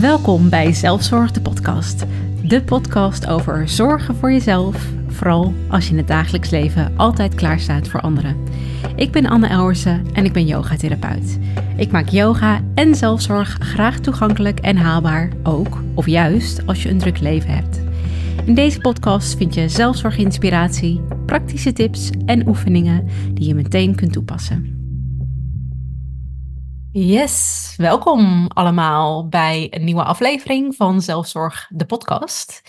Welkom bij Zelfzorg de podcast. De podcast over zorgen voor jezelf, vooral als je in het dagelijks leven altijd klaarstaat voor anderen. Ik ben Anne Elwersen en ik ben yogatherapeut. Ik maak yoga en zelfzorg graag toegankelijk en haalbaar, ook of juist als je een druk leven hebt. In deze podcast vind je zelfzorginspiratie, praktische tips en oefeningen die je meteen kunt toepassen. Yes, welkom allemaal bij een nieuwe aflevering van Zelfzorg, de podcast.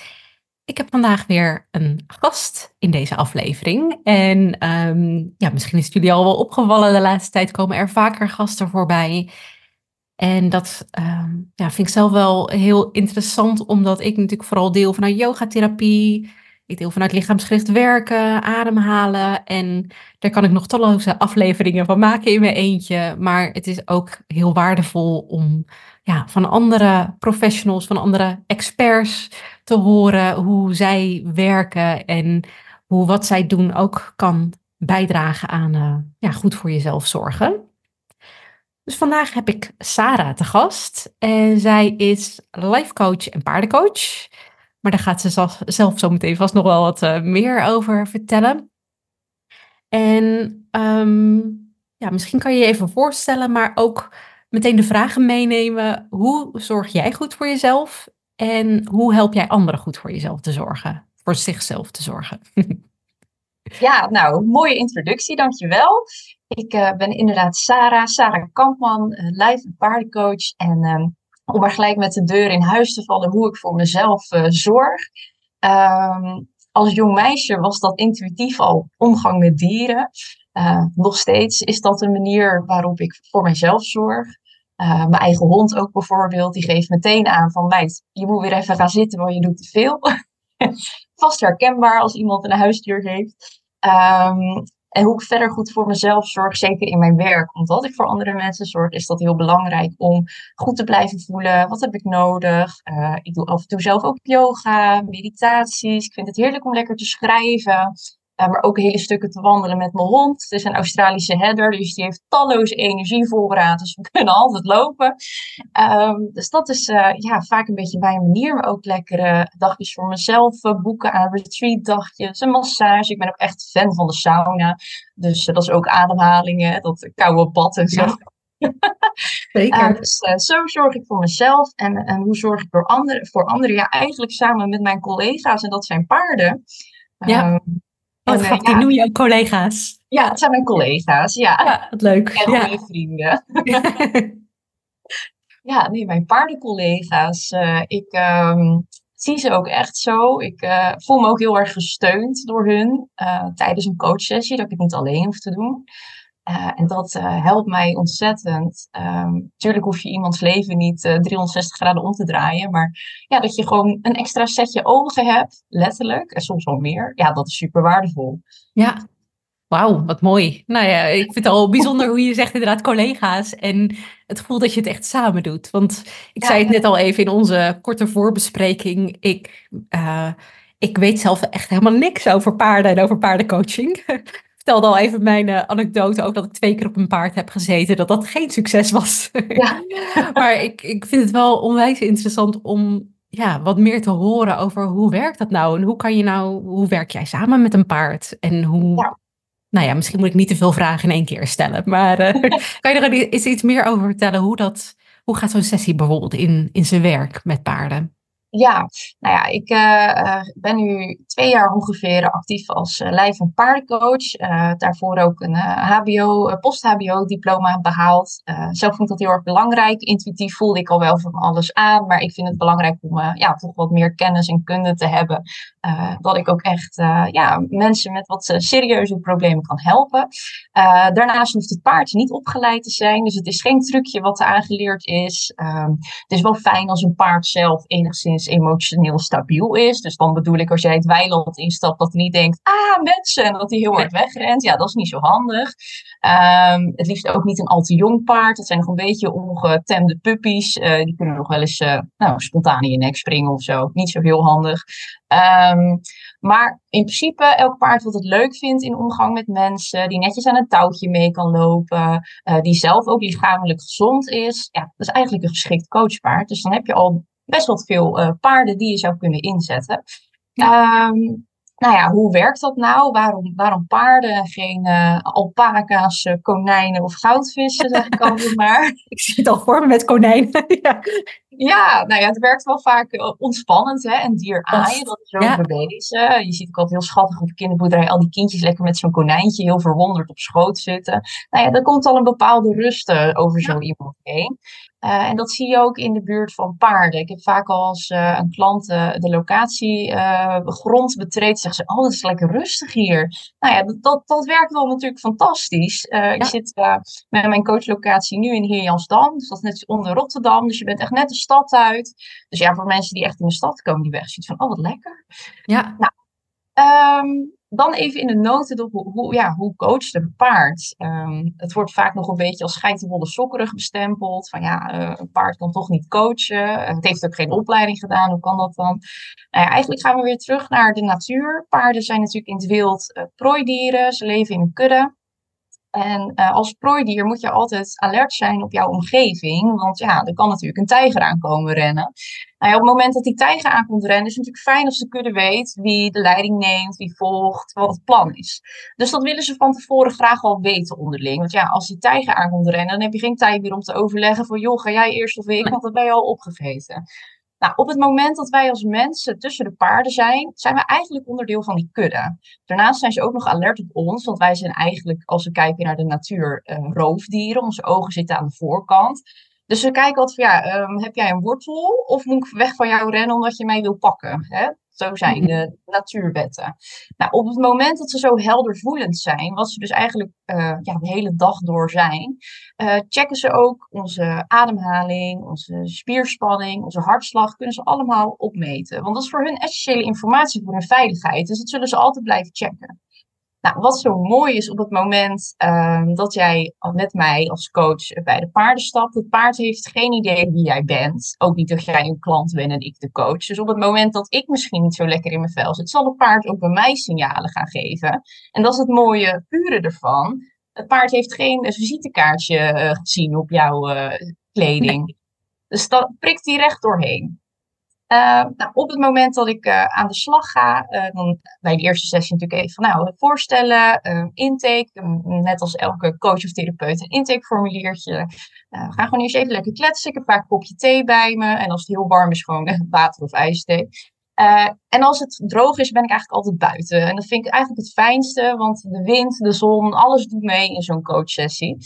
Ik heb vandaag weer een gast in deze aflevering. En ehm, ja, misschien is het jullie al wel opgevallen, de laatste tijd komen er vaker gasten voorbij. En dat ehm, ja, vind ik zelf wel heel interessant, omdat ik natuurlijk vooral deel vanuit yogatherapie. Ik deel vanuit lichaamsgericht werken, ademhalen. En daar kan ik nog talloze afleveringen van maken in mijn eentje. Maar het is ook heel waardevol om ja, van andere professionals, van andere experts te horen hoe zij werken en hoe wat zij doen ook kan bijdragen aan uh, ja, goed voor jezelf zorgen. Dus vandaag heb ik Sarah te gast. En zij is life coach en paardencoach. Maar daar gaat ze zelf zo meteen vast nog wel wat uh, meer over vertellen. En um, ja, misschien kan je je even voorstellen, maar ook meteen de vragen meenemen. Hoe zorg jij goed voor jezelf? En hoe help jij anderen goed voor jezelf te zorgen? Voor zichzelf te zorgen. Ja, nou, mooie introductie, dankjewel. Ik uh, ben inderdaad Sarah, Sarah Kampman, uh, life- en paardencoach. En um, om maar gelijk met de deur in huis te vallen hoe ik voor mezelf uh, zorg. Um, als jong meisje was dat intuïtief al omgang met dieren. Uh, nog steeds is dat een manier waarop ik voor mezelf zorg. Uh, mijn eigen hond ook bijvoorbeeld, die geeft meteen aan van meid, je moet weer even gaan zitten, want je doet te veel. Vast herkenbaar als iemand een huisdier heeft. Um, en hoe ik verder goed voor mezelf zorg, zeker in mijn werk, omdat ik voor andere mensen zorg, is dat heel belangrijk om goed te blijven voelen. Wat heb ik nodig? Uh, ik doe af en toe zelf ook yoga, meditaties. Ik vind het heerlijk om lekker te schrijven. Uh, maar ook hele stukken te wandelen met mijn hond. Het is een Australische herder, dus die heeft talloze energievoorraad. Dus we kunnen altijd lopen. Um, dus dat is uh, ja, vaak een beetje mijn manier. Maar ook lekkere dagjes voor mezelf. boeken aan retreat-dagjes. Een massage. Ik ben ook echt fan van de sauna. Dus dat is ook ademhalingen. Dat koude bad en zo. Ja. Zeker. Uh, dus uh, zo zorg ik voor mezelf. En, en hoe zorg ik voor anderen? Voor anderen, ja, eigenlijk samen met mijn collega's. En dat zijn paarden. Ja. Um, wat en, die noem je ook collega's? Ja, het zijn mijn collega's, ja. Ja, wat leuk. En ja. goede vrienden. ja, nee, mijn paardencollega's. Uh, ik um, zie ze ook echt zo. Ik uh, voel me ook heel erg gesteund door hun uh, tijdens een coachsessie, dat ik het niet alleen hoef te doen. Uh, en dat uh, helpt mij ontzettend. Um, tuurlijk hoef je iemands leven niet uh, 360 graden om te draaien. Maar ja, dat je gewoon een extra setje ogen hebt, letterlijk. En soms wel meer. Ja, dat is super waardevol. Ja, wauw, wat mooi. Nou ja, ik vind het al bijzonder hoe je zegt inderdaad collega's. En het gevoel dat je het echt samen doet. Want ik ja, zei het net al even in onze korte voorbespreking. Ik, ik weet zelf echt helemaal niks over paarden en over paardencoaching vertelde al even mijn uh, anekdote ook dat ik twee keer op een paard heb gezeten, dat dat geen succes was. Ja. maar ik, ik vind het wel onwijs interessant om ja, wat meer te horen over hoe werkt dat nou en hoe kan je nou, hoe werk jij samen met een paard en hoe. Ja. Nou ja, misschien moet ik niet te veel vragen in één keer stellen, maar uh, kan je er eens iets meer over vertellen hoe dat, hoe gaat zo'n sessie bijvoorbeeld in, in zijn werk met paarden? Ja, nou ja, ik uh, ben nu twee jaar ongeveer actief als uh, lijf- en paardencoach. daarvoor ook een HBO, post-HBO-diploma behaald. zelf vond ik dat heel erg belangrijk. Intuïtief voelde ik al wel van alles aan, maar ik vind het belangrijk om ja, toch wat meer kennis en kunde te hebben. dat ik ook echt ja, mensen met wat serieuze problemen kan helpen. daarnaast hoeft het paard niet opgeleid te zijn, dus het is geen trucje wat er aangeleerd is. Ehm, het is wel fijn als een paard zelf enigszins emotioneel stabiel is. Dus dan bedoel ik als jij het weiland instapt, dat hij niet denkt, ah mensen, en dat hij heel hard wegrent. Ja, dat is niet zo handig. Ehm, het liefst ook niet een al te jong paard. Dat zijn nog een beetje ongetemde puppies. Uh, die kunnen nog wel eens uh, nou, spontaan in je nek springen of zo. Niet zo heel handig. Um, maar in principe, elk paard wat het leuk vindt in omgang met mensen, die netjes aan een touwtje mee kan lopen, uh, die zelf ook lichamelijk gezond is, ja, dat is eigenlijk een geschikt coachpaard. Dus dan heb je al best wat veel uh, paarden die je zou kunnen inzetten. Ja. Um, nou ja, hoe werkt dat nou? Waarom, waarom paarden, geen uh, alpaca's, uh, konijnen of goudvissen, zeg ik altijd maar. ik zie het al voor me met konijnen. ja. ja, nou ja, het werkt wel vaak ontspannend, hè. En dier aaien, dat is ook ja. bewezen. Je ziet ook altijd heel schattig op de kinderboerderij al die kindjes lekker met zo'n konijntje heel verwonderd op schoot zitten. Nou ja, er komt al een bepaalde rust over zo iemand heen. Uh, en dat zie je ook in de buurt van paarden. Ik heb vaak al als uh, een klant uh, de locatie grond betreedt, zegt ze, oh, het is lekker rustig hier. Nou ja, dat, dat, dat werkt wel natuurlijk fantastisch. Ja. Ik zit met mijn coachlocatie nu in Heerjansdam, dus dat is net onder Rotterdam, dus je bent echt net de stad uit. Dus ja, voor mensen die echt in de stad komen, die weg ziet van, oh, wat lekker. Ja. Nou, um, dan even in de notendop, hoe, ja, hoe coacht een paard? Um, het wordt vaak nog een beetje als geitenwolle sokkerig bestempeld. Van ja, uh, een paard kan toch niet coachen. het heeft ook geen opleiding gedaan, hoe kan dat dan? Nou ja, eigenlijk gaan we weer terug naar de natuur. Paarden zijn natuurlijk in het wild uh, prooidieren, ze leven in een kudde. En uh, als prooidier moet je altijd alert zijn op jouw omgeving. Want ja, er kan natuurlijk een tijger aankomen rennen. Nou ja, op het moment dat die tijger aankomt rennen, is het natuurlijk fijn als de kudde weet wie de leiding neemt, wie volgt, wat het plan is. Dus dat willen ze van tevoren graag al weten onderling. Want ja, als die tijger aankomt rennen, dan heb je geen tijd meer om te overleggen van joh, ga jij eerst of ik, want dat ben je al opgegeten. Nou, op het moment dat wij als mensen tussen de paarden zijn, zijn we eigenlijk onderdeel van die kudde. Daarnaast zijn ze ook nog alert op ons, want wij zijn eigenlijk, als we kijken naar de natuur, uh, roofdieren. Onze ogen zitten aan de voorkant. Dus we kijken altijd van, ja, um, heb jij een wortel of moet ik weg van jou rennen omdat je mij wil pakken? Hè? Zo zijn de natuurwetten. Nou, op het moment dat ze zo heldervoelend zijn, wat ze dus eigenlijk uh, ja, de hele dag door zijn, uh, checken ze ook onze ademhaling, onze spierspanning, onze hartslag, kunnen ze allemaal opmeten. Want dat is voor hun essentiële informatie voor hun veiligheid. Dus dat zullen ze altijd blijven checken. Nou, wat zo mooi is op het moment uh, dat jij met mij als coach bij de paarden stapt. Het paard heeft geen idee wie jij bent. Ook niet dat jij een klant bent en ik de coach. Dus op het moment dat ik misschien niet zo lekker in mijn vel zit, zal het paard ook bij mij signalen gaan geven. En dat is het mooie pure ervan. Het paard heeft geen visitekaartje uh, gezien op jouw uh, kleding. Nee. Dus dat prikt hij recht doorheen. Uh, nou, op het moment dat ik uh, aan de slag ga, uh, dan bij de eerste sessie natuurlijk even van nou, voorstellen, intake, net als elke coach of therapeut, een intakeformuliertje. we gaan gewoon eerst even lekker kletsen. Ik heb een kopje thee bij me en als het heel warm is, gewoon water of ijsthee. en als het droog is, ben ik eigenlijk altijd buiten. En dat vind ik eigenlijk het fijnste, want de wind, de zon, alles doet mee in zo'n coachsessie.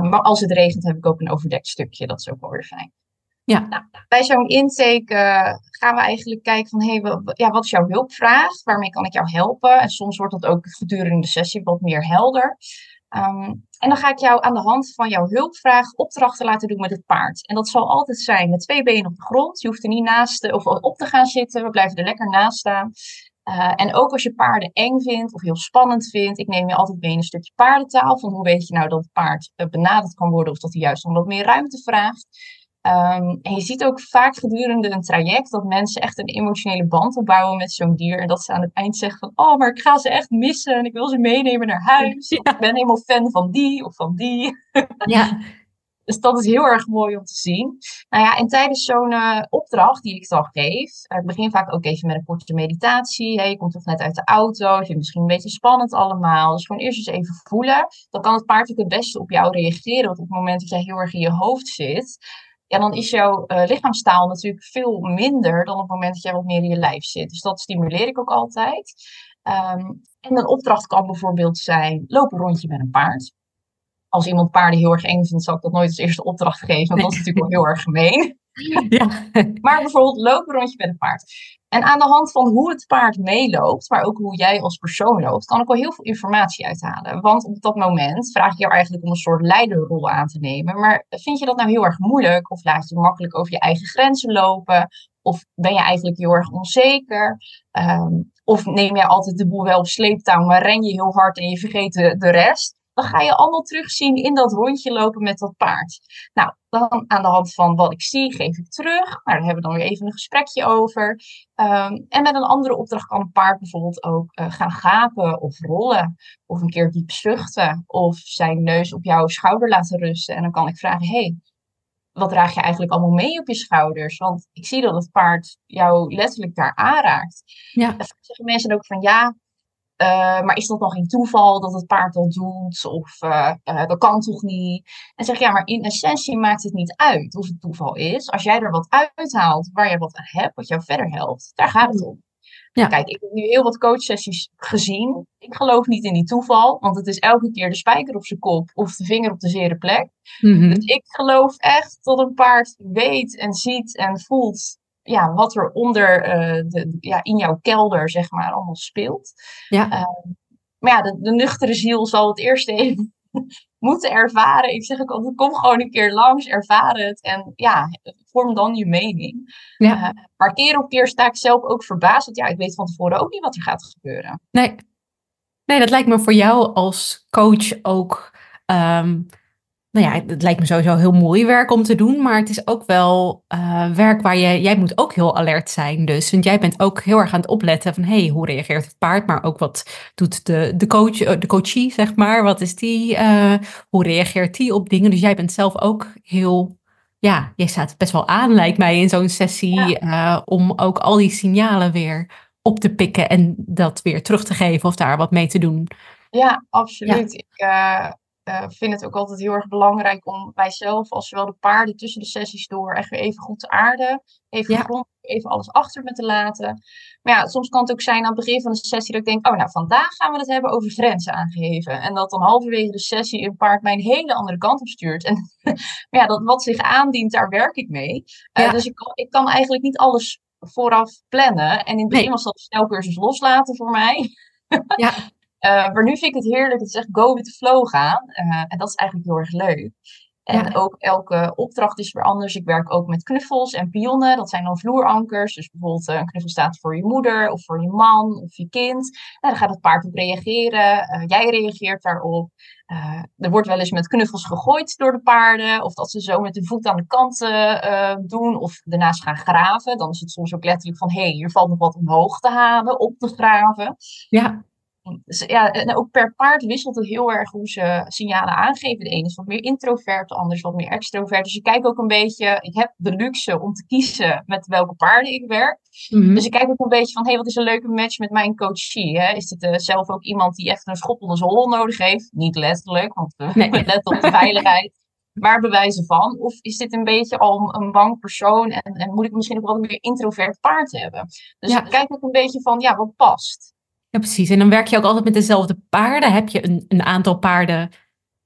maar als het regent, heb ik ook een overdekt stukje. Dat is ook wel weer fijn. Ja. Nou, bij zo'n intake uh, gaan we eigenlijk kijken van, hey, ja, wat is jouw hulpvraag? Waarmee kan ik jou helpen? En soms wordt dat ook gedurende de sessie wat meer helder. Um, en dan ga ik jou aan de hand van jouw hulpvraag opdrachten laten doen met het paard. En dat zal altijd zijn met twee benen op de grond. Je hoeft er niet naast of op te gaan zitten. We blijven er lekker naast staan. Uh, en ook als je paarden eng vindt of heel spannend vindt, ik neem je altijd mee een stukje paardentaal. Van hoe weet je nou dat het paard benaderd kan worden of dat hij juist om wat meer ruimte vraagt. Um, en je ziet ook vaak gedurende een traject dat mensen echt een emotionele band opbouwen met zo'n dier. En dat ze aan het eind zeggen van, oh, maar ik ga ze echt missen en ik wil ze meenemen naar huis. Ja. Ik ben helemaal fan van die of van die. Ja. dus dat is heel erg mooi om te zien. Nou ja, en tijdens zo'n uh, opdracht die ik dan geef, uh, ik begin vaak ook even met een korte meditatie. Hey, je komt toch net uit de auto, je vindt misschien een beetje spannend allemaal. Dus gewoon eerst eens even voelen. Dan kan het paard ook het beste op jou reageren. Want op het moment dat jij heel erg in je hoofd zit, ja, dan is jouw uh, lichaamstaal natuurlijk veel minder dan op het moment dat jij wat meer in je lijf zit. Dus dat stimuleer ik ook altijd. Um, en een opdracht kan bijvoorbeeld zijn: loop een rondje met een paard. Als iemand paarden heel erg eng vindt, zal ik dat nooit als eerste opdracht geven, want dat is natuurlijk wel heel erg gemeen. Ja. maar bijvoorbeeld loop een rondje met een paard. En aan de hand van hoe het paard meeloopt, maar ook hoe jij als persoon loopt, kan ik al heel veel informatie uithalen. Want op dat moment vraag ik jou eigenlijk om een soort leiderrol aan te nemen. Maar vind je dat nou heel erg moeilijk? Of laat je makkelijk over je eigen grenzen lopen? Of ben je eigenlijk heel erg onzeker? Ehm, of neem je altijd de boel wel op sleeptouw, maar ren je heel hard en je vergeet de, de rest? Dan ga je allemaal terugzien in dat rondje lopen met dat paard. Nou, dan aan de hand van wat ik zie, geef ik terug. Nou, daar hebben we dan weer even een gesprekje over. Ehm, en met een andere opdracht kan een paard bijvoorbeeld ook uh, gaan gapen of rollen. Of een keer diep zuchten. Of zijn neus op jouw schouder laten rusten. En dan kan ik vragen, hey, wat draag je eigenlijk allemaal mee op je schouders? Want ik zie dat het paard jou letterlijk daar aanraakt. Ja. En zeggen mensen ook van ja, uh, maar is dat dan geen toeval dat het paard dat doet? Of uh, uh, dat kan toch niet? En zeg ja, maar in essentie maakt het niet uit of het toeval is. Als jij er wat uithaalt waar je wat aan hebt, wat jou verder helpt, daar gaat het om. Ja. Kijk, ik heb nu heel wat coachsessies gezien. Ik geloof niet in die toeval, want het is elke keer de spijker op zijn kop of de vinger op de zere plek. Mm -hmm. Dus ik geloof echt dat een paard weet en ziet en voelt ja, wat er onder uh, de, ja, in jouw kelder, zeg maar, allemaal speelt. Ja. Uh, maar ja, de, de, nuchtere ziel zal het eerst even moeten ervaren. Ik zeg ook altijd, kom gewoon een keer langs, ervaar het en ja, vorm dan je mening. Ja. Uh, maar keer op keer sta ik zelf ook verbaasd, want ja, ik weet van tevoren ook niet wat er gaat gebeuren. Nee, nee dat lijkt me voor jou als coach ook... Um nou ja, het lijkt me sowieso heel mooi werk om te doen, maar het is ook wel uh, werk waar je, jij moet ook heel alert zijn dus. Want jij bent ook heel erg aan het opletten van, hey, hoe reageert het paard? Maar ook wat doet de, de coach, eh, de coachie, zeg maar, wat is die, uh, hoe reageert die op dingen? Dus jij bent zelf ook heel, ja, jij staat best wel aan, lijkt mij, in zo'n sessie, ja. uh, om ook al die signalen weer op te pikken en dat weer terug te geven of daar wat mee te doen. Ja, absoluut. Ja. Ik, uh, vind het ook altijd heel erg belangrijk om bij zelf, als zowel de paarden tussen de sessies door, echt weer even goed te aarden. Even ja. grond, even alles achter me te laten. Maar ja, soms kan het ook zijn aan het begin van de sessie dat ik denk, oh nou, vandaag gaan we het hebben over grenzen aangeven. En dat dan halverwege de sessie een paard mij een hele andere kant op stuurt. En maar ja, dat wat zich aandient, daar werk ik mee. Uh, ja. Dus ik kan, ik kan eigenlijk niet alles vooraf plannen. En in het begin nee. was dat snelcursus loslaten voor mij. Ja. Uh, maar nu vind ik het heerlijk, het is echt go with the flow gaan. Uh, en dat is eigenlijk heel erg leuk. En ja. ook elke opdracht is weer anders. Ik werk ook met knuffels en pionnen. Dat zijn dan vloerankers. Dus bijvoorbeeld uh, een knuffel staat voor je moeder of voor je man of je kind. Nou, dan gaat het paard op reageren. jij reageert daarop. er wordt wel eens met knuffels gegooid door de paarden. Of dat ze zo met de voet aan de kant doen. Of daarnaast gaan graven. Dan is het soms ook letterlijk van... hé, hey, hier valt nog wat omhoog te halen, op te graven. Ja. Dus ja, en ook per paard wisselt het heel erg hoe ze signalen aangeven. De ene is wat meer introvert, de ander is wat meer extrovert. Dus ik kijk ook een beetje, ik heb de luxe om te kiezen met welke paarden ik werk. Mm -hmm. Dus ik kijk ook een beetje van, hé, hey, wat is een leuke match met mijn coachie? Hè? Is dit uh, zelf ook iemand die echt een schop onder zijn hol nodig heeft? Niet letterlijk, want we nee. letten op de veiligheid. Maar bewijzen van? Of is dit een beetje al een bang persoon en, en moet ik misschien ook wat meer introvert paard hebben? Dus ja. ik kijk ook een beetje van, ja, wat past? Ja, precies. En dan werk je ook altijd met dezelfde paarden. Heb je een, een aantal paarden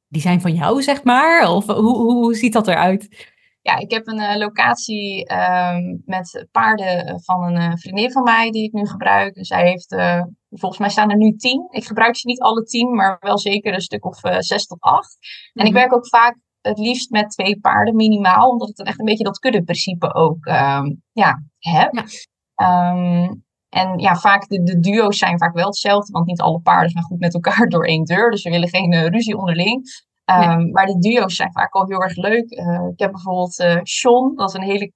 die zijn van jou, zeg maar? Of hoe, hoe ziet dat eruit? Ja, ik heb een uh, locatie um, met paarden van een uh, vriendin van mij die ik nu gebruik. En zij heeft, uh, volgens mij staan er nu tien. Ik gebruik ze niet alle tien, maar wel zeker een stuk of zes tot acht. En ik werk ook vaak het liefst met twee paarden minimaal, omdat ik dan echt een beetje dat kuddeprincipe ook um, ja, heb. Ja. Um, en ja, vaak de, de, duo's zijn vaak wel hetzelfde, want niet alle paarden gaan goed met elkaar door één deur. Dus we willen geen uh, ruzie onderling. Um, nee. Maar de duo's zijn vaak al heel erg leuk. Uh, ik heb bijvoorbeeld uh, Sean, dat is een hele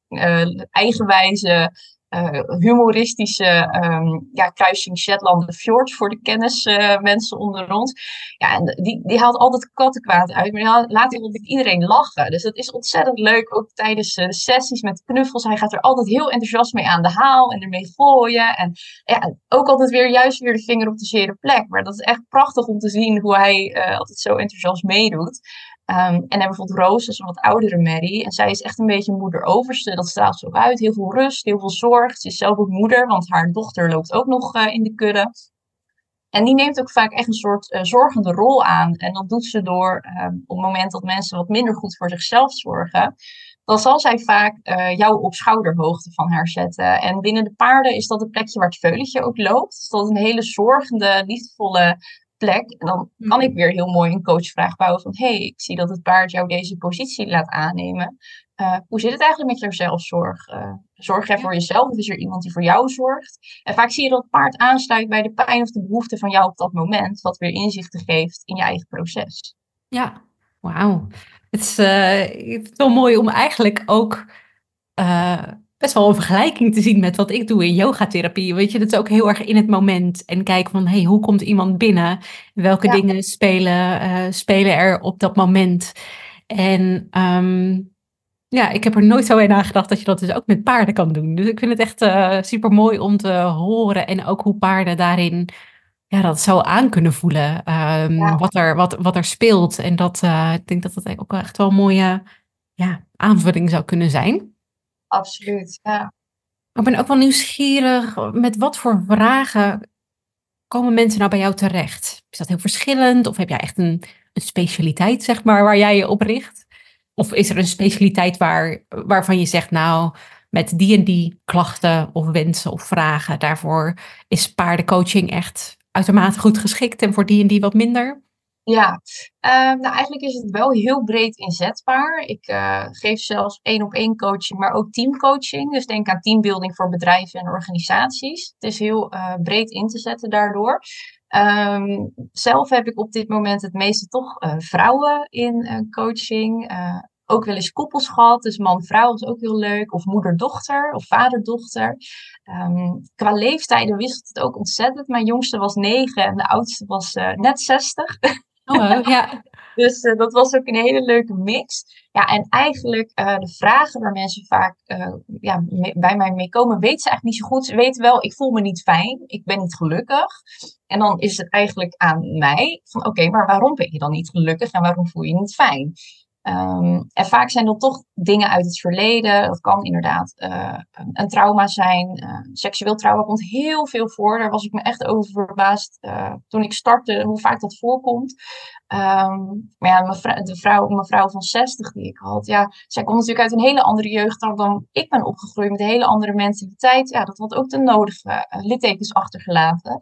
eigenwijze humoristische um, ja, kruising Shetland Fjord voor de kennismensen onder ons. Ja, en die, die haalt altijd kattenkwaad uit, maar die laat iedereen lachen. Dus dat is ontzettend leuk, ook tijdens uh, de sessies met knuffels. Hij gaat er altijd heel enthousiast mee aan de haal en ermee gooien. En ja, ook altijd weer juist weer de vinger op de zere plek. Maar dat is echt prachtig om te zien hoe hij altijd zo enthousiast meedoet. Um, en dan bijvoorbeeld Roos, is een wat oudere Mary. En zij is echt een beetje moeder overste. Dat straalt ze ook uit. Heel veel rust, heel veel zorg. Ze is zelf ook moeder, want haar dochter loopt ook nog uh, in de kudde. En die neemt ook vaak echt een soort uh, zorgende rol aan. En dat doet ze door uh, op het moment dat mensen wat minder goed voor zichzelf zorgen. Dan zal zij vaak uh, jou op schouderhoogte van haar zetten. En binnen de paarden is dat het plekje waar het veulentje ook loopt. Dus dat is een hele zorgende, liefdevolle plek. En dan kan ik mm. weer heel mooi een coachvraag bouwen van... hey, ik zie dat het paard jou deze positie laat aannemen. hoe zit het eigenlijk met jouw zelfzorg? zorg jij voor jezelf of is er iemand die voor jou zorgt? En vaak zie je dat het paard aansluit bij de pijn of de behoefte van jou op dat moment, wat weer inzichten geeft in je eigen proces. Ja, wauw. Het is, uh, wel mooi om eigenlijk ook best wel een vergelijking te zien met wat ik doe in yogatherapie. Weet je, dat is ook heel erg in het moment. En kijken van, hey, hoe komt iemand binnen? Welke dingen spelen, uh, spelen er op dat moment? En um, ja, ik heb er nooit zo in nagedacht dat je dat dus ook met paarden kan doen. Dus ik vind het echt uh, eh, super mooi om te horen. En ook hoe paarden daarin ja, dat zo aan kunnen voelen. Um, wat, er, wat, wat er speelt. En dat, uh, ik denk dat dat ook echt wel een mooie ja, aanvulling zou kunnen zijn. Absoluut, ja. ik ben ook wel nieuwsgierig, met wat voor vragen komen mensen nou bij jou terecht? Is dat heel verschillend of heb jij echt een, een specialiteit, zeg maar, waar jij je op richt? Of is er een specialiteit waar, waarvan je zegt, nou, met die en die klachten of wensen of vragen, daarvoor is paardencoaching echt uitermate goed geschikt en voor die en die wat minder? Ja, ehm, nou eigenlijk is het wel heel breed inzetbaar. Ik uh, geef zelfs één op één coaching, maar ook teamcoaching. Dus denk aan teambuilding voor bedrijven en organisaties. Het is heel uh, breed in te zetten daardoor. Um, zelf heb ik op dit moment het meeste toch uh, vrouwen in coaching. ook wel eens koppels gehad, dus man-vrouw is ook heel leuk. Of moeder-dochter of vader-dochter. Um, qua leeftijden wisselt het ook ontzettend. Mijn jongste was negen en de oudste was net zestig. Oh, ja. dus uh, dat was ook een hele leuke mix. Ja, en eigenlijk uh, de vragen waar mensen vaak uh, ja, bij mij mee komen, weten ze eigenlijk niet zo goed. Ze weten wel, ik voel me niet fijn, ik ben niet gelukkig. En dan is het eigenlijk aan mij van, oké, maar waarom ben je dan niet gelukkig en waarom voel je je niet fijn? Um, en vaak zijn dat toch dingen uit het verleden. Dat kan inderdaad uh, een trauma zijn. Uh, seksueel trauma komt heel veel voor. Daar was ik me echt over verbaasd uh, toen ik startte, hoe vaak dat voorkomt. Um, maar ja, mevrouw, de vrouw, mevrouw van 60 die ik had, ja, zij komt natuurlijk uit een hele andere jeugd dan ik ben opgegroeid met een hele andere mentaliteit. Ja, dat had ook de nodige littekens achtergelaten.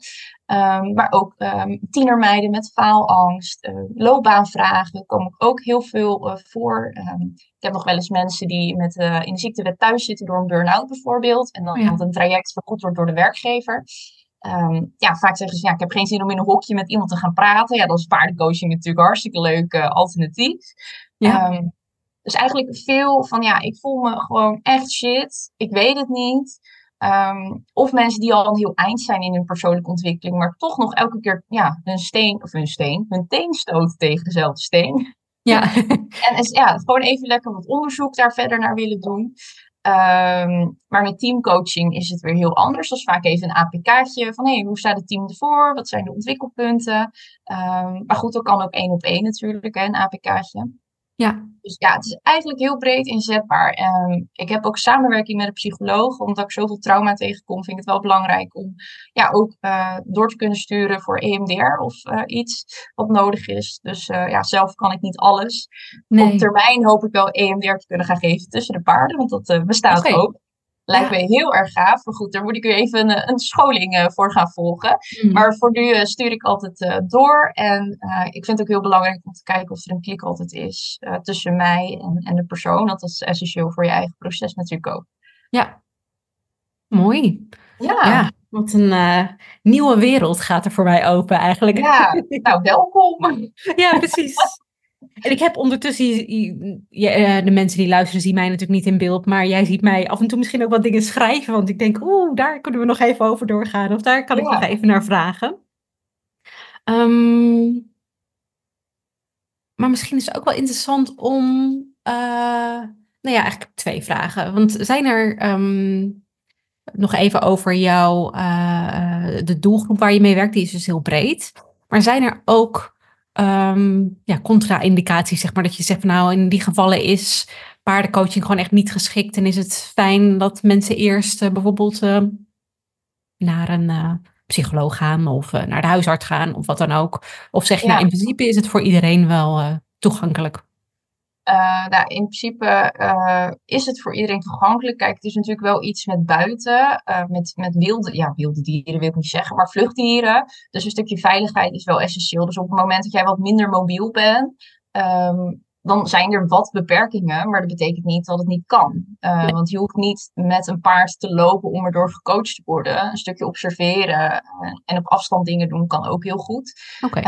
Um, maar ook um, tienermeiden met faalangst, uh, loopbaanvragen komen ook heel veel uh, voor. Um, ik heb nog wel eens mensen die met, uh, in de ziektewet thuis zitten door een burn-out bijvoorbeeld. En dan oh ja. een traject vergoed wordt door de werkgever. ja, vaak zeggen ze, ja, ik heb geen zin om in een hokje met iemand te gaan praten. Ja, dan is paardencoaching natuurlijk hartstikke leuk alternatief. Ja. dus eigenlijk veel van, ja, ik voel me gewoon echt shit. Ik weet het niet. Um, of mensen die al een heel eind zijn in hun persoonlijke ontwikkeling, maar toch nog elke keer ja, hun steen, of hun steen, hun teen stoten tegen dezelfde steen. Ja. en is, ja, gewoon even lekker wat onderzoek daar verder naar willen doen. Um, maar met teamcoaching is het weer heel anders. Dat is vaak even een APK'tje van hey, hoe staat het team ervoor? Wat zijn de ontwikkelpunten? Um, maar goed, dat kan ook één op één natuurlijk, hè, een APK'tje. Ja. Dus ja, het is eigenlijk heel breed inzetbaar. Um, ik heb ook samenwerking met een psycholoog, omdat ik zoveel trauma tegenkom, vind ik het wel belangrijk om ja, ook uh, door te kunnen sturen voor EMDR of uh, iets wat nodig is. Dus uh, ja, zelf kan ik niet alles. Nee. Op termijn hoop ik wel EMDR te kunnen gaan geven tussen de paarden, want dat bestaat okay. ook. Lijkt me heel erg gaaf. Maar goed, daar moet ik weer even een, een scholing uh, voor gaan volgen. Mm. Maar voor nu uh, stuur ik altijd uh, door. En ik vind het ook heel belangrijk om te kijken of er een klik altijd is tussen mij en, en de persoon. Dat is essentieel voor je eigen proces natuurlijk ook. Ja, mooi. Ja. ja wat een nieuwe wereld gaat er voor mij open eigenlijk. Ja, nou welkom. ja, precies. En ik heb ondertussen, eh, de mensen die luisteren zien mij natuurlijk niet in beeld, maar jij ziet mij af en toe misschien ook wat dingen schrijven, want ik denk, oeh, daar kunnen we nog even over doorgaan, of daar kan ja. ik nog even naar vragen. Um, maar misschien is het ook wel interessant om, uh, nou ja, eigenlijk twee vragen. Want zijn er um, nog even over jou, uh, de doelgroep waar je mee werkt, die is dus heel breed. Maar zijn er ook um, ja, contra-indicaties, zeg maar. Dat je zegt, van, nou, in die gevallen is paardencoaching gewoon echt niet geschikt. En is het fijn dat mensen eerst uh, bijvoorbeeld uh, naar een uh, psycholoog gaan of naar de huisarts gaan of wat dan ook. Of zeg je, ja. nou, in principe is het voor iedereen wel toegankelijk. Uh, nou, in principe uh, is het voor iedereen toegankelijk. Kijk, het is natuurlijk wel iets met buiten, uh, met, met wilde, ja, wilde dieren wil ik niet zeggen, maar vluchtdieren. Dus een stukje veiligheid is wel essentieel. Dus op het moment dat jij wat minder mobiel bent, um, dan zijn er wat beperkingen, maar dat betekent niet dat het niet kan. Want je hoeft niet met een paard te lopen om erdoor gecoacht te worden. Een stukje observeren en op afstand dingen doen kan ook heel goed. Okay.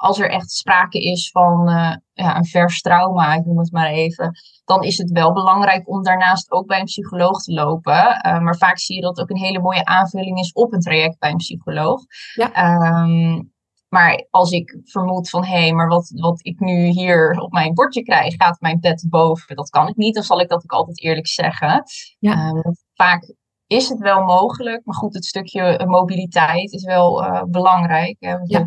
Als er echt sprake is van ja, een vers trauma, ik noem het maar even, dan is het wel belangrijk om daarnaast ook bij een psycholoog te lopen. maar vaak zie je dat het ook een hele mooie aanvulling is op een traject bij een psycholoog. Ja. Um, maar als ik vermoed van hé, hey, maar wat, wat ik nu hier op mijn bordje krijg, gaat mijn pet boven, dat kan ik niet, dan zal ik dat ook altijd eerlijk zeggen. Ja. Um, vaak is het wel mogelijk, maar goed, het stukje mobiliteit is wel uh, belangrijk. Hè? Ja.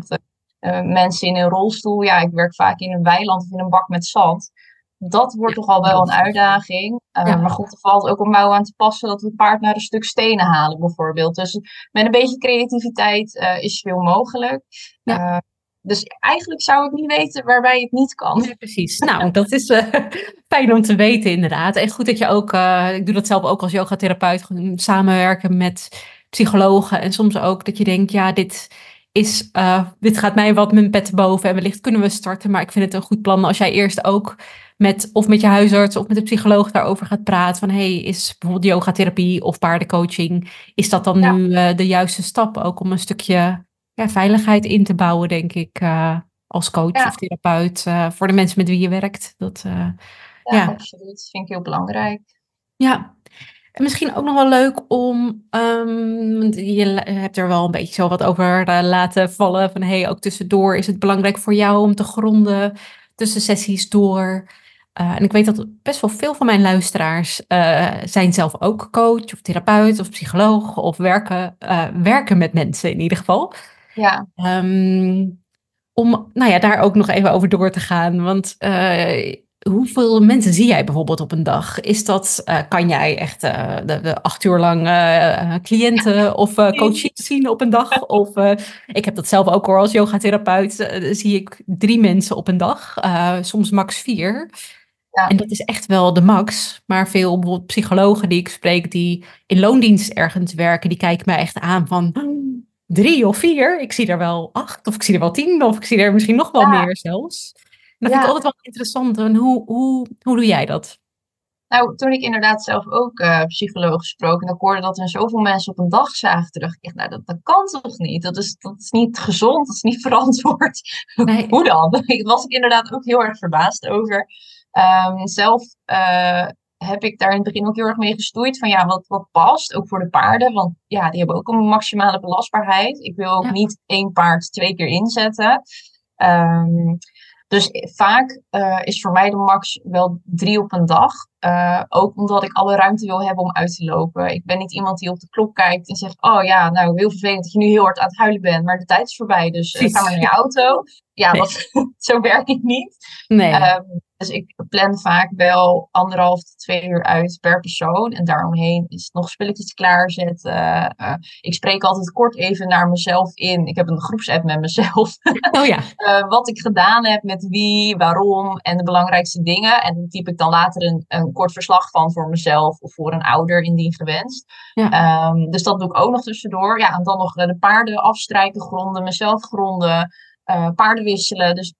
Uh, mensen in een rolstoel, ja, ik werk vaak in een weiland of in een bak met zand dat wordt toch al wel een uitdaging. Uh, ja. Maar goed, er valt ook een mouw aan te passen dat we het paard naar een stuk stenen halen, bijvoorbeeld. Dus met een beetje creativiteit uh, is veel mogelijk. Ja. Uh, dus eigenlijk zou ik niet weten waarbij het niet kan. Precies. Nou, dat is fijn om te weten, inderdaad. En goed dat je ook, ik doe dat zelf ook als yogatherapeut, samenwerken met psychologen. En soms ook dat je denkt, ja, dit is, dit gaat mij wat mijn pet boven en wellicht kunnen we starten. Maar ik vind het een goed plan als jij eerst ook met, of met je huisarts of met de psycholoog daarover gaat praten. Van hey, is bijvoorbeeld yogatherapie of paardencoaching, is dat dan ja. nu uh, de juiste stap ook om een stukje ja, veiligheid in te bouwen, denk ik, uh, als coach ja. of therapeut voor de mensen met wie je werkt. Dat, ja, ja, absoluut. Dat vind ik heel belangrijk. Ja. En misschien ook nog wel leuk om, um, je hebt er wel een beetje zo wat over laten vallen. Van hey, ook tussendoor is het belangrijk voor jou om te gronden tussen sessies door. Uh, en ik weet dat best wel veel van mijn luisteraars uh, zijn zelf ook coach of therapeut of psycholoog of werken, werken met mensen in ieder geval. Ja. Um, om nou ja, daar ook nog even over door te gaan. Want hoeveel mensen zie jij bijvoorbeeld op een dag? Is dat, kan jij echt de, de, acht uur lang cliënten of coaches zien op een dag? Of ik heb dat zelf ook hoor als yogatherapeut. zie ik drie mensen op een dag, soms max vier. Ja. En dat is echt wel de max. Maar veel bijvoorbeeld psychologen die ik spreek, die in loondienst ergens werken, die kijken mij echt aan van drie of vier. Ik zie er wel acht, of ik zie er wel tien, of ik zie er misschien nog wel ja. meer zelfs. Dat ja. vind ik altijd wel interessant. En hoe, hoe, hoe doe jij dat? Nou, toen ik inderdaad zelf ook uh, psycholoog gesproken en ik hoorde dat er zoveel mensen op een dag zagen, toen dacht ik echt, nou, dat, dat kan toch niet? Dat is, dat is niet gezond, dat is niet verantwoord. Nee. hoe dan? Daar was ik inderdaad ook heel erg verbaasd over. Um, zelf uh, heb ik daar in het begin ook heel erg mee gestoeid van ja, wat, wat past, ook voor de paarden, want ja, die hebben ook een maximale belastbaarheid. Ik wil ook Ja. niet één paard twee keer inzetten. Um, dus vaak uh, is voor mij de max wel drie op een dag. Uh, ook omdat ik alle ruimte wil hebben om uit te lopen. Ik ben niet iemand die op de klok kijkt en zegt: Oh ja, nou heel vervelend dat je nu heel hard aan het huilen bent, maar de tijd is voorbij, dus uh, Precies. ga maar naar je auto. Ja, Nee. wat, zo werk ik niet. Nee. Um, dus ik plan vaak wel anderhalf tot twee uur uit per persoon. En daaromheen is nog spulletjes klaarzetten. Uh, ik spreek altijd kort even naar mezelf in. Ik heb een groepsapp met mezelf. oh ja. Uh, wat ik gedaan heb, met wie, waarom en de belangrijkste dingen. En dan typ ik dan later een, een kort verslag van voor mezelf of voor een ouder indien gewenst. Ja. Um, dus dat doe ik ook nog tussendoor. Ja, en dan nog de paarden afstrijken, gronden, mezelf gronden, uh, paarden wisselen. Dus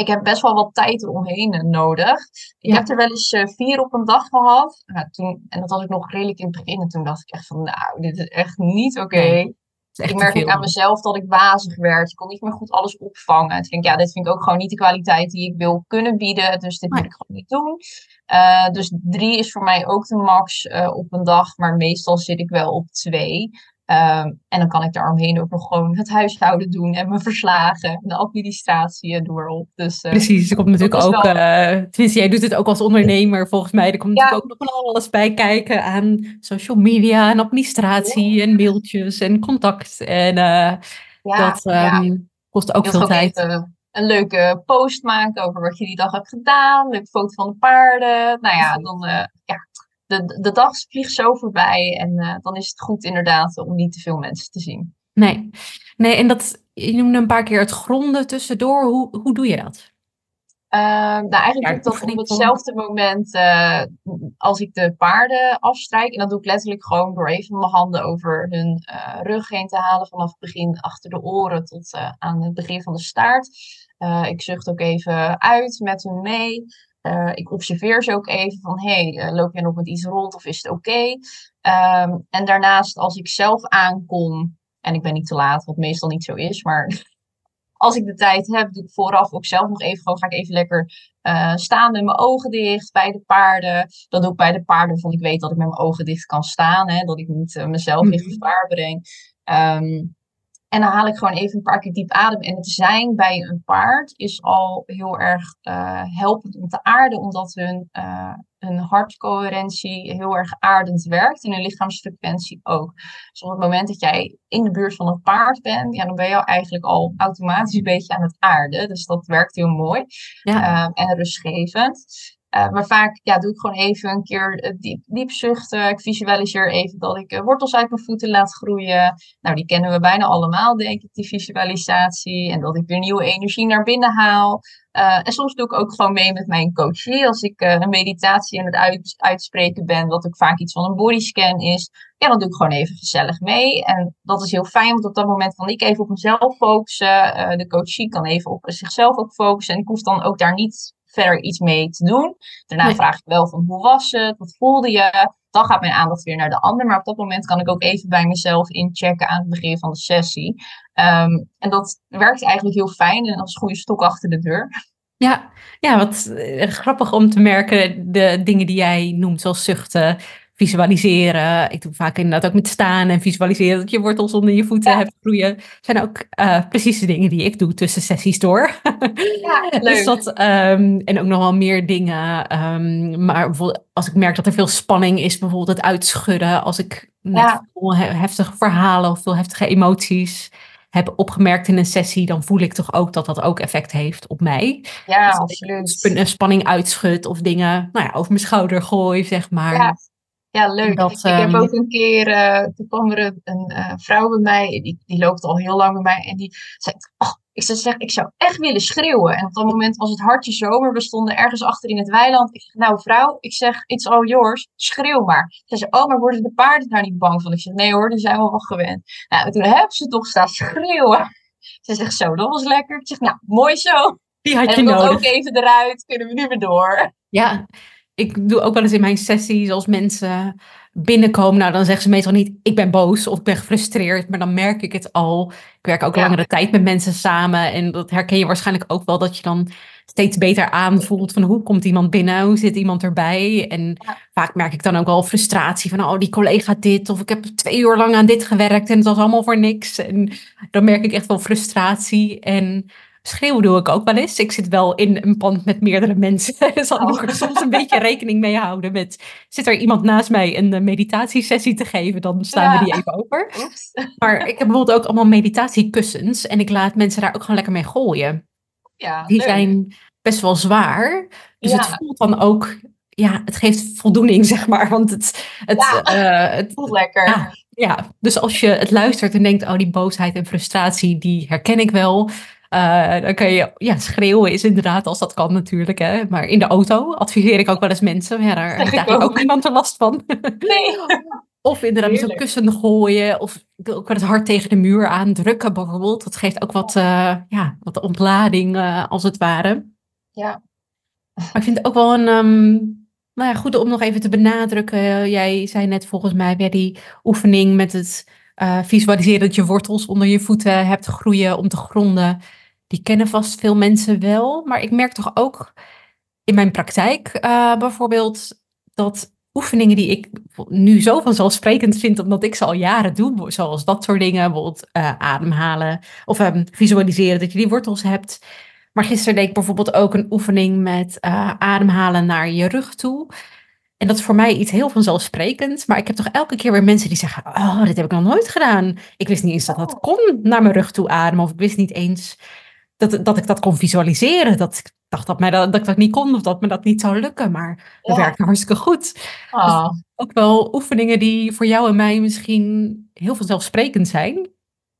ik heb best wel wat tijd eromheen nodig. Ik Ja. heb er wel eens uh, vier op een dag gehad. Nou, toen, en dat was ik nog redelijk in het begin. En toen dacht ik echt van, nou, dit is echt niet oké. Nee, is echt Ik te merk ook veel. aan mezelf dat ik wazig werd. Ik kon niet meer goed alles opvangen. En toen denk ik, ja, dit vind ik ook gewoon niet de kwaliteit die ik wil kunnen bieden. Dus dit Nee. moet ik gewoon niet doen. Uh, dus drie is voor mij ook de max uh, op een dag. Maar meestal zit ik wel op twee. Um, en dan kan ik daaromheen ook nog gewoon het huishouden doen. En mijn verslagen. En de administratie en door op. Dus, uh, Precies, er komt natuurlijk ook, wel- eh tenminste, jij doet het ook als ondernemer volgens mij. Er komt Ja. natuurlijk ook nog van alles bij kijken aan social media en administratie en mailtjes en contact. En eh, ja, dat ehm, kost ook veel ook tijd. even een leuke post maken over wat je die dag hebt gedaan. Een leuke foto van de paarden. Nou ja, dan, ja de, de dag vliegt zo voorbij. En uh, dan is het goed inderdaad om niet te veel mensen te zien. Nee. nee, en dat, je noemde een paar keer het gronden tussendoor. Hoe, hoe doe je dat? Uh, nou, eigenlijk Ja, doe ik dat op hetzelfde moment uh, als ik de paarden afstrijk. En dat doe ik letterlijk gewoon door even mijn handen over hun uh, rug heen te halen. Vanaf het begin achter de oren tot aan het begin van de staart. ik zucht ook even uit met hun mee. Ik observeer ze ook even van, hey, loop jij nog met iets rond of is het oké? Ehm, en daarnaast, als ik zelf aankom, en ik ben niet te laat, wat meestal niet zo is, maar als ik de tijd heb, doe ik vooraf ook zelf nog even, gewoon ga ik even lekker uh, staan met mijn ogen dicht bij de paarden. Dat doe ik bij de paarden, want ik weet dat ik met mijn ogen dicht kan staan, hè, dat ik niet uh, mezelf in mhm. gevaar breng. Um, en dan haal ik gewoon even een paar keer diep adem. En het zijn bij een paard is al heel erg uh, helpend om te aarden, omdat hun, uh, hun hartcoherentie heel erg aardend werkt en hun lichaamsfrequentie ook. Dus op het moment dat jij in de buurt van een paard bent, ja, dan ben je eigenlijk al automatisch een beetje aan het aarden. Dus dat werkt heel mooi ja. uh, en rustgevend. Uh, maar vaak ja, doe ik gewoon even een keer uh, diep, diep zuchten. Ik visualiseer even dat ik uh, wortels uit mijn voeten laat groeien. Nou, die kennen we bijna allemaal, denk ik, die visualisatie. En dat ik weer nieuwe energie naar binnen haal. en soms doe ik ook gewoon mee met mijn coachie. Als ik een meditatie aan het uit, uitspreken ben, wat ook vaak iets van een bodyscan is. Ja, dan doe ik gewoon even gezellig mee. En dat is heel fijn, want op dat moment kan ik even op mezelf focussen. de coachie kan even op zichzelf ook focussen. En ik hoef dan ook daar niet verder iets mee te doen. Daarna vraag ik wel van hoe was het, wat voelde je? Dan gaat mijn aandacht weer naar de ander. Maar op dat moment kan ik ook even bij mezelf inchecken aan het begin van de sessie. Ehm, en dat werkt eigenlijk heel fijn en als goede stok achter de deur. Ja, ja, wat eh, grappig om te merken, de dingen die jij noemt, zoals zuchten, visualiseren. Ik doe vaak inderdaad ook met staan en visualiseren dat je wortels onder je voeten hebt groeien. Zijn ook uh, precies de dingen die ik doe tussen sessies door. Ja, dus leuk. dus dat, um, en ook nog wel meer dingen. Um, maar bijvoorbeeld als ik merk dat er veel spanning is, bijvoorbeeld het uitschudden. Als ik net veel heftige verhalen of veel heftige emoties heb opgemerkt in een sessie, dan voel ik toch ook dat dat ook effect heeft op mij. Ja, dus absoluut. Een spanning uitschud of dingen nou ja, over mijn schouder gooi, zeg maar. Ja. Ja, leuk. ik, heb ehm, ook een keer, uh, toen kwam er een, uh, vrouw bij mij, die, die loopt al heel lang bij mij, en die zei, oh, ik zou zeggen, ik zou echt willen schreeuwen. En op dat moment was het hartje zomer, we stonden ergens achter in het weiland. Ik zeg, nou vrouw, ik zeg, it's all yours, schreeuw maar. Ze zei, oh, maar worden de paarden daar niet bang van? Ik zeg, nee hoor, die zijn we wel gewend. Nou, en toen hebben ze toch staan schreeuwen. Ze zegt, zo, dat was lekker. Ik zeg, nou, mooi zo. Die had je en nodig. ook even eruit, kunnen we nu weer door. Ja, ik doe ook wel eens in mijn sessies als mensen binnenkomen. Nou, dan zeggen ze meestal niet, ik ben boos of ik ben gefrustreerd. Maar dan merk ik het al. Ik werk ook langere tijd met mensen samen. En dat herken je waarschijnlijk ook wel, dat je dan steeds beter aanvoelt van hoe komt iemand binnen, hoe zit iemand erbij. En vaak merk ik dan ook wel frustratie van, oh, die collega dit. Of ik heb twee uur lang aan dit gewerkt en het was allemaal voor niks. En dan merk ik echt wel frustratie. En Schreeuwen doe ik ook wel eens. Ik zit wel in een pand met meerdere mensen. Dus dan moet ik er soms een beetje rekening mee houden met... Zit er iemand naast mij een eh, meditatiesessie te geven, dan staan we die even over. Maar ik heb bijvoorbeeld ook allemaal meditatiekussens. En ik laat mensen daar ook gewoon lekker mee gooien. Ja, die zijn best wel zwaar. Dus het voelt dan ook... Ja, het geeft voldoening, zeg maar. Want het... het, ja, uh, het voelt lekker. Ja, ja, dus als je het luistert en denkt... Oh, die boosheid en frustratie, die herken ik wel... Uh, dan kan je, ja, schreeuwen is inderdaad, als dat kan natuurlijk. Hè. Maar in de auto adviseer ik ook wel eens mensen. Ja, daar heeft eigenlijk ook niemand er last van. Nee. of inderdaad met zo'n kussen gooien. Of ook wel het hard tegen de muur aandrukken bijvoorbeeld. Dat geeft ook wat, uh, ja, wat ontlading uh, als het ware. Ja. Maar ik vind het ook wel een... Um, nou ja, goed om nog even te benadrukken. Jij zei net volgens mij bij die oefening met het visualiseren dat je wortels onder je voeten hebt groeien om te gronden die kennen vast veel mensen wel. Maar ik merk toch ook in mijn praktijk uh, bijvoorbeeld dat oefeningen die ik nu zo vanzelfsprekend vind, omdat ik ze al jaren doe, zoals dat soort dingen, bijvoorbeeld uh, ademhalen of um, visualiseren dat je die wortels hebt. Maar gisteren deed ik bijvoorbeeld ook een oefening met uh, ademhalen naar je rug toe. En dat is voor mij iets heel vanzelfsprekend. Maar ik heb toch elke keer weer mensen die zeggen: Oh, dit heb ik nog nooit gedaan. Ik wist niet eens dat dat kon naar mijn rug toe ademen. Of ik wist niet eens dat, dat ik dat kon visualiseren. Dat ik dacht dat, mij dat, dat ik dat niet kon of dat me dat niet zou lukken. Maar dat werkte hartstikke goed. Dus ah. ook wel oefeningen die voor jou en mij misschien heel vanzelfsprekend zijn.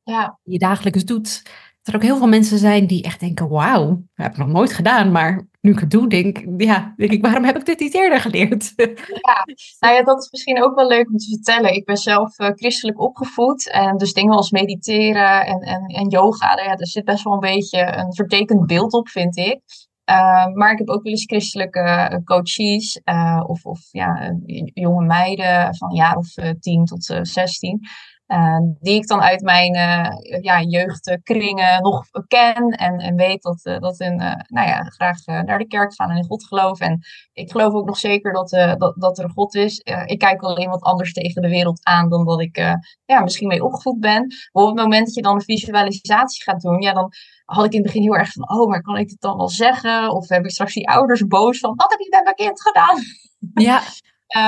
Ja. Die je dagelijks doet. Dat er ook heel veel mensen zijn die echt denken, wauw, dat heb ik nog nooit gedaan. Maar nu ik het doe, denk, ja, denk ik, waarom heb ik dit niet eerder geleerd? Ja, nou ja, dat is misschien ook wel leuk om te vertellen. Ik ben zelf uh, christelijk opgevoed. En dus dingen als mediteren en, en, en yoga, ja, daar zit best wel een beetje een vertekend beeld op, vind ik. Uh, maar ik heb ook wel eens christelijke coaches uh, of, of ja, jonge meiden van een jaar of tien tot zestien. Uh, die ik dan uit mijn uh, ja, jeugdkringen nog ken en, en weet dat, uh, dat hun nou ja, graag naar de kerk gaan en in God geloven. En ik geloof ook nog zeker dat, dat, dat er God is. ik kijk alleen wat anders tegen de wereld aan dan dat ik ja, misschien mee opgevoed ben. Maar op het moment dat je dan een visualisatie gaat doen, ja, dan had ik in het begin heel erg van, oh, maar kan ik het dan wel zeggen? Of heb ik straks die ouders boos van, wat heb je met mijn kind gedaan? Ja.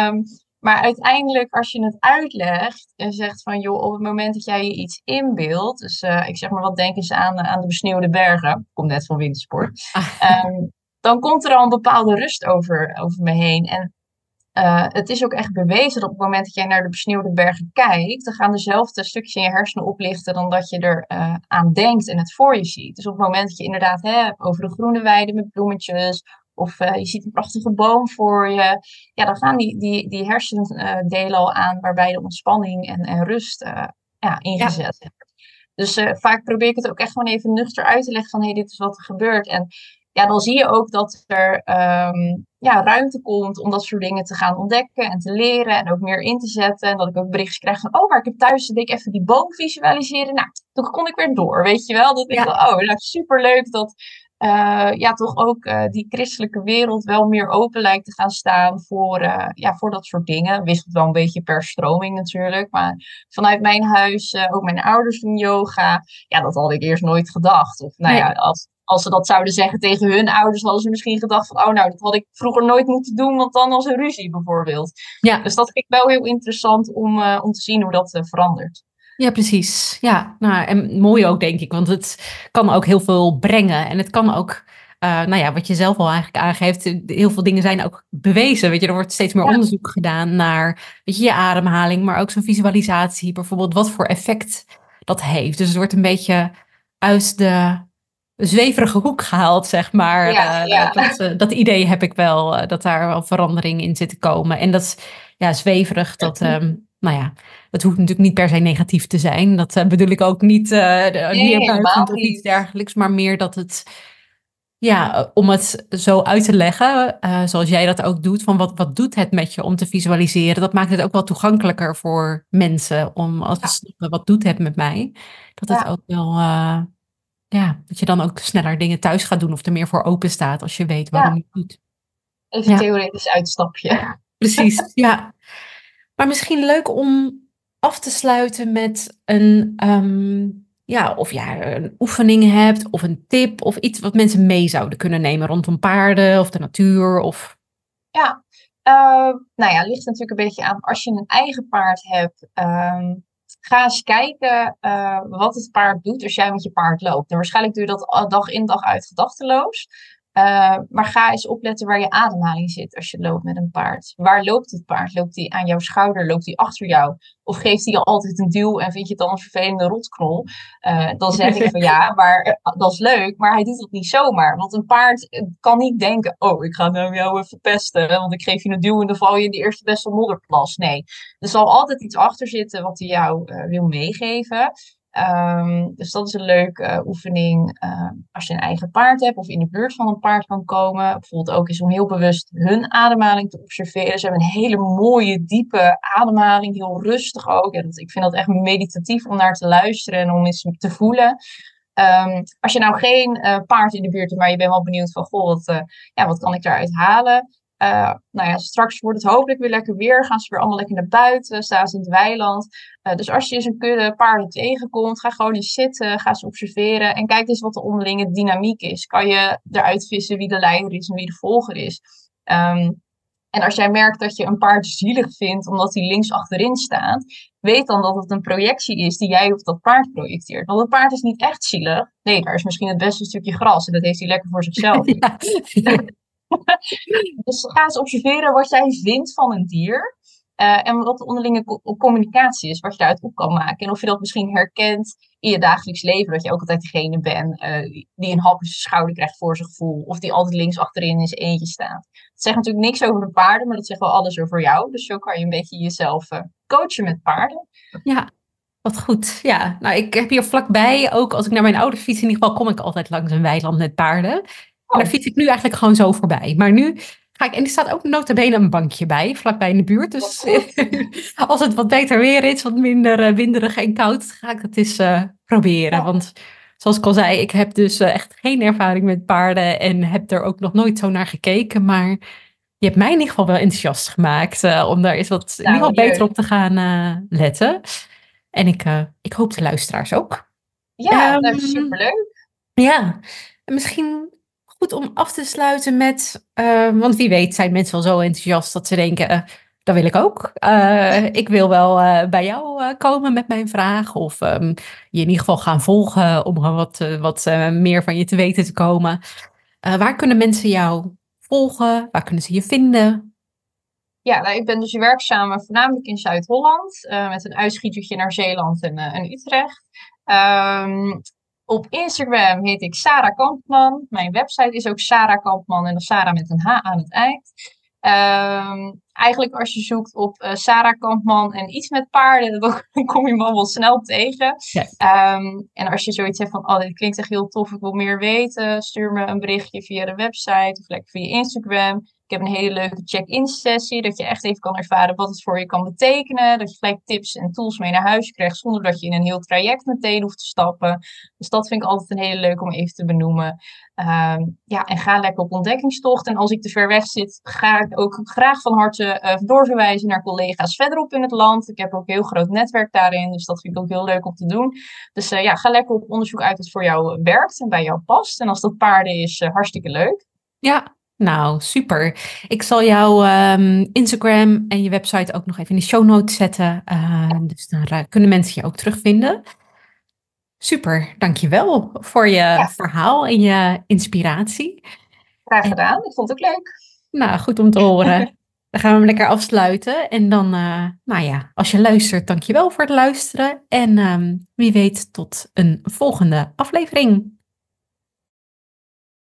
um, Maar uiteindelijk, als je het uitlegt en zegt van joh, op het moment dat jij je iets inbeeldt, dus uh, ik zeg maar wat denken ze aan, aan de besneeuwde bergen, komt net van wintersport, ah. um, dan komt er al een bepaalde rust over, over me heen. En uh, het is ook echt bewezen dat op het moment dat jij naar de besneeuwde bergen kijkt, dan gaan dezelfde stukjes in je hersenen oplichten dan dat je er uh, aan denkt en het voor je ziet. Dus op het moment dat je inderdaad hebt over de groene weide met bloemetjes, of uh, je ziet een prachtige boom voor je. Ja, dan gaan die, die, die hersendelen uh, al aan waarbij de ontspanning en, en rust uh, ja, ingezet ja. Dus vaak probeer ik het ook echt gewoon even nuchter uit te leggen van hé, hey, dit is wat er gebeurt. En ja, dan zie je ook dat er um, ja, ruimte komt om dat soort dingen te gaan ontdekken en te leren en ook meer in te zetten. En dat ik ook berichtjes krijg van, oh, maar ik heb thuis, dat ik even die boom visualiseren. Nou, toen kon ik weer door, weet je wel. Dat ik dacht, oh, nou, superleuk dat uh, ja, toch ook uh, die christelijke wereld wel meer open lijkt te gaan staan voor, uh, ja, voor dat soort dingen. Wisselt wel een beetje per stroming natuurlijk. Maar vanuit mijn huis, ook mijn ouders doen yoga. Ja, dat had ik eerst nooit gedacht. Of nou nee. ja, als, als ze dat zouden zeggen tegen hun ouders, hadden ze misschien gedacht van, oh nou, dat had ik vroeger nooit moeten doen, want dan was er ruzie bijvoorbeeld. Ja. Dus dat vind ik wel heel interessant om, om te zien hoe dat verandert. Ja, precies. Ja, nou, en mooi ook, denk ik, want het kan ook heel veel brengen. En het kan ook, uh, nou ja, wat je zelf al eigenlijk aangeeft, heel veel dingen zijn ook bewezen. Weet je, er wordt steeds meer ja. onderzoek gedaan naar, weet je, je ademhaling, maar ook zo'n visualisatie, bijvoorbeeld wat voor effect dat heeft. Dus het wordt een beetje uit de zweverige hoek gehaald, zeg maar. Ja, uh, ja. Dat, uh, dat, idee heb ik wel, dat daar wel verandering in zit te komen. En dat, ja, zweverig, dat... Um, nou ja, het hoeft natuurlijk niet per se negatief te zijn. Dat uh, bedoel ik ook niet uh, nee, neerbuigend of iets dergelijks, maar meer dat het, ja, om het zo uit te leggen, uh, zoals jij dat ook doet, van wat, wat doet het met je om te visualiseren, dat maakt het ook wel toegankelijker voor mensen om als te snappen, wat doet het met mij? Dat het ja. ook wel, ja, dat je dan ook sneller dingen thuis gaat doen of er meer voor open staat als je weet waarom je het doet. Even ja. theoretisch uitstapje. Precies, ja. Maar misschien leuk om af te sluiten met een, um, ja, of ja, een oefening hebt of een tip of iets wat mensen mee zouden kunnen nemen rondom paarden of de natuur of... Ja, uh, nou ja, ligt natuurlijk een beetje aan als je een eigen paard hebt. Um, ga eens kijken uh, wat het paard doet als jij met je paard loopt. En waarschijnlijk doe je dat dag in dag uit gedachteloos. Uh, maar ga eens opletten waar je ademhaling zit als je loopt met een paard. Waar loopt het paard? Loopt hij aan jouw schouder? Loopt hij achter jou? Of geeft hij je altijd een duw en vind je het dan een vervelende rotknol? Uh, dan zeg ik van ja, maar eh, dat is leuk, maar hij doet het niet zomaar. Want een paard kan niet denken, oh, ik ga nou jou even pesten, want ik geef je een duw en dan val je in de eerste beste modderplas. Nee, er zal altijd iets achter zitten wat hij jou uh, wil meegeven. Um, dus dat is een leuke uh, oefening uh, als je een eigen paard hebt of in de buurt van een paard kan komen. Bijvoorbeeld ook is om heel bewust hun ademhaling te observeren. Ze hebben een hele mooie, diepe ademhaling, heel rustig ook. Ja, dat, ik vind dat echt meditatief om naar te luisteren en om eens te voelen. Um, als je nou geen uh, paard in de buurt hebt, maar je bent wel benieuwd van, goh, wat, ja, wat kan ik daaruit halen? Uh, nou ja, straks wordt het hopelijk weer lekker weer. Gaan ze weer allemaal lekker naar buiten. Staan ze in het weiland. Uh, dus als je eens een kudde paarden tegenkomt, ga gewoon eens zitten. Ga ze observeren. En kijk eens wat de onderlinge dynamiek is. Kan je eruit vissen wie de leider is en wie de volger is. Um, en als jij merkt dat je een paard zielig vindt omdat hij links achterin staat, weet dan dat het een projectie is die jij op dat paard projecteert. Want het paard is niet echt zielig. Nee, daar is misschien het beste stukje gras en dat heeft hij lekker voor zichzelf. Ja. dus ga eens observeren wat jij vindt van een dier. Uh, en wat de onderlinge co communicatie is, wat je daaruit op kan maken. En of je dat misschien herkent in je dagelijks leven, dat je ook altijd degene bent uh, die een hap zijn schouder krijgt voor zijn gevoel. Of die altijd links achterin in zijn eentje staat. Dat zegt natuurlijk niks over de paarden, maar dat zegt wel alles over jou. Dus zo kan je een beetje jezelf uh, coachen met paarden. Ja, wat goed. Ja, nou ik heb hier vlakbij, ook als ik naar mijn oude fiets, in ieder geval kom ik altijd langs een weiland met paarden. En daar oh. fiets ik nu eigenlijk gewoon zo voorbij. Maar nu ga ik, en er staat ook nota bene een bankje bij, vlakbij in de buurt. Dus als het wat beter weer is, wat minder uh, winderig en koud, ga ik het eens uh, proberen. Want zoals ik al zei, ik heb dus uh, echt geen ervaring met paarden en heb er ook nog nooit zo naar gekeken. Maar je hebt mij in ieder geval wel enthousiast gemaakt om daar eens wat nou, in ieder geval beter op te gaan letten. En ik, ik hoop de luisteraars ook. Ja, um, dat is superleuk. Ja, en misschien goed om af te sluiten met, uh, want wie weet zijn mensen wel zo enthousiast dat ze denken, uh, dat wil ik ook. Uh, ik wil wel bij jou komen met mijn vraag of um, je in ieder geval gaan volgen om wat, wat meer van je te weten te komen. waar kunnen mensen jou volgen? Waar kunnen ze je vinden? Ja, nou, ik ben dus werkzaam voornamelijk in Zuid-Holland met een uitschietertje naar Zeeland en, Utrecht. Um, op Instagram heet ik Sarah Kampman. Mijn website is ook Sarah Kampman en dan Sarah met een H aan het eind. Um, eigenlijk als je zoekt op uh, Sarah Kampman en iets met paarden, dan kom je me wel snel tegen. Um, en als je zoiets hebt van, oh dit klinkt echt heel tof, ik wil meer weten, stuur me een berichtje via de website of lekker via Instagram. Heb een hele leuke check-in sessie, dat je echt even kan ervaren wat het voor je kan betekenen. Dat je gelijk tips en tools mee naar huis krijgt, zonder dat je in een heel traject meteen hoeft te stappen. Dus dat vind ik altijd een hele leuk om even te benoemen. Um, ja, en ga lekker op ontdekkingstocht. En als ik te ver weg zit, ga ik ook graag van harte uh, doorverwijzen naar collega's verderop in het land. Ik heb ook een heel groot netwerk daarin, dus dat vind ik ook heel leuk om te doen. Dus uh, ja, ga lekker op onderzoek uit wat voor jou werkt en bij jou past. En als dat paarden is, hartstikke leuk. Ja, nou, super. Ik zal jouw um, Instagram en je website ook nog even in de show notes zetten. Uh, dus daar uh, kunnen mensen je ook terugvinden. Super, dankjewel voor je ja. verhaal en je inspiratie. Graag gedaan, ik vond het ook leuk. Nou, goed om te horen. Dan gaan we hem lekker afsluiten. En dan, uh, nou ja, als je luistert, dankjewel voor het luisteren. En um, wie weet tot een volgende aflevering.